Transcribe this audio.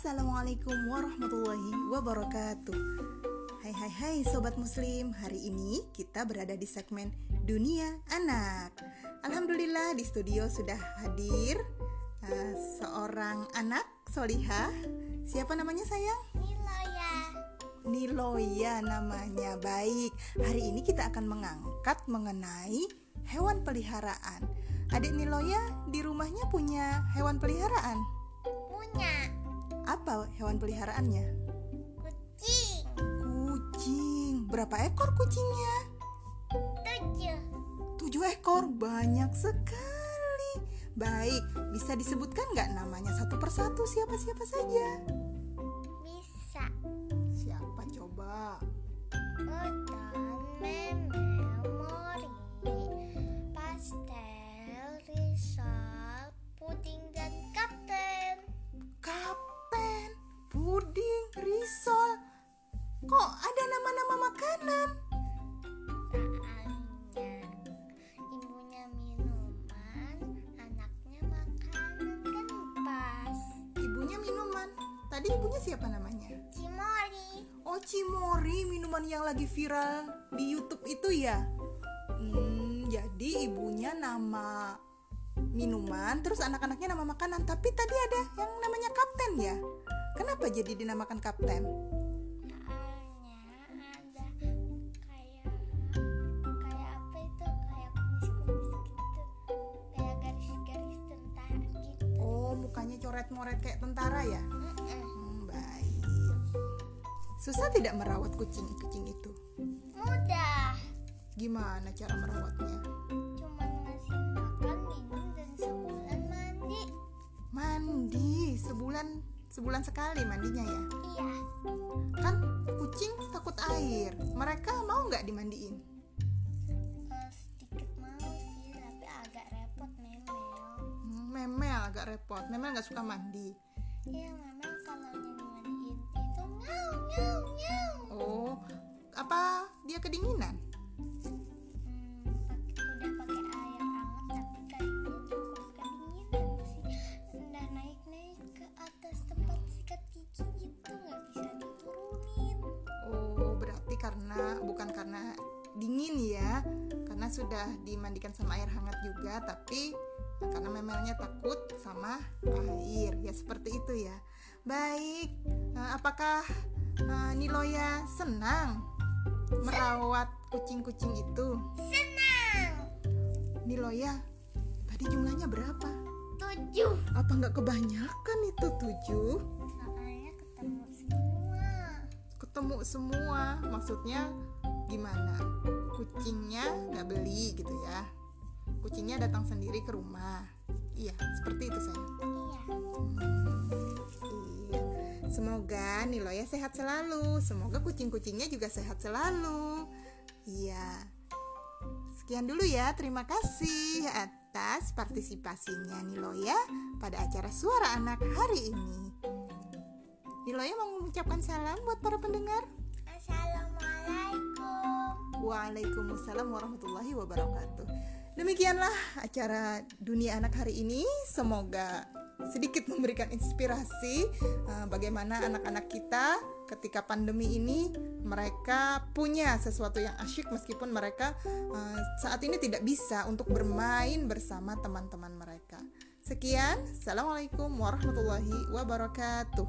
Assalamualaikum warahmatullahi wabarakatuh. Hai hai hai Sobat Muslim. Hari ini kita berada di segmen Dunia Anak. Alhamdulillah di studio sudah hadir uh, Seorang anak solihah. Siapa namanya sayang? Niloya. Niloya namanya. Baik. Hari ini kita akan mengangkat mengenai hewan peliharaan. Adik Niloya di rumahnya punya hewan peliharaan? punya Apa hewan peliharaannya? kucing Kucing. Berapa ekor kucingnya? tujuh Tujuh ekor. Banyak sekali. Baik, bisa disebutkan nggak namanya satu persatu siapa-siapa saja? Nama-nama makanan? soalnya ibunya minuman anaknya makanan kan pas Ibunya minuman. Tadi ibunya siapa namanya? cimori Oh Cimori minuman yang lagi viral di YouTube itu ya Hmm jadi ibunya nama minuman Terus anak-anaknya nama makanan Tapi tadi ada yang namanya kapten ya Kenapa jadi dinamakan kapten? Mukanya coret-moret kayak tentara ya. Hmm baik Susah tidak merawat kucing-kucing itu? mudah Gimana cara merawatnya? cuma ngasih makan minum dan sebulan mandi Mandi sebulan sebulan sekali mandinya ya iya Kan kucing takut air Mereka mau nggak dimandiin? Memel agak repot. Memel nggak suka mandi. iya memel kalau dimandiin itu ngau ngau ngau Oh, apa dia kedinginan? Pakai udah pakai air hangat tapi kayaknya cukup kedinginan sih udah naik naik ke atas tempat sikat gigi itu nggak bisa diturunin berarti karena bukan karena dingin ya, karena sudah dimandikan sama air hangat juga, tapi karena memelnya takut sama air. Ya seperti itu ya. Baik, eh, apakah eh, Niloya senang merawat kucing-kucing itu? senang Niloya, tadi jumlahnya berapa? tujuh Apa nggak kebanyakan itu tujuh? soalnya ketemu semua ketemu semua maksudnya gimana kucingnya nggak beli gitu ya kucingnya datang sendiri ke rumah semoga Niloya sehat selalu. Semoga kucing-kucingnya juga sehat selalu. Iya. Sekian dulu ya. Terima kasih atas partisipasinya Niloya pada acara suara anak hari ini. Niloya mau mengucapkan salam buat para pendengar? Assalamualaikum. Waalaikumsalam warahmatullahi wabarakatuh. Demikianlah acara Dunia Anak hari ini. Semoga sedikit memberikan inspirasi eh, bagaimana anak-anak kita ketika pandemi ini mereka punya sesuatu yang asyik meskipun mereka eh, saat ini tidak bisa untuk bermain bersama teman-teman mereka. Sekian, assalamualaikum warahmatullahi wabarakatuh.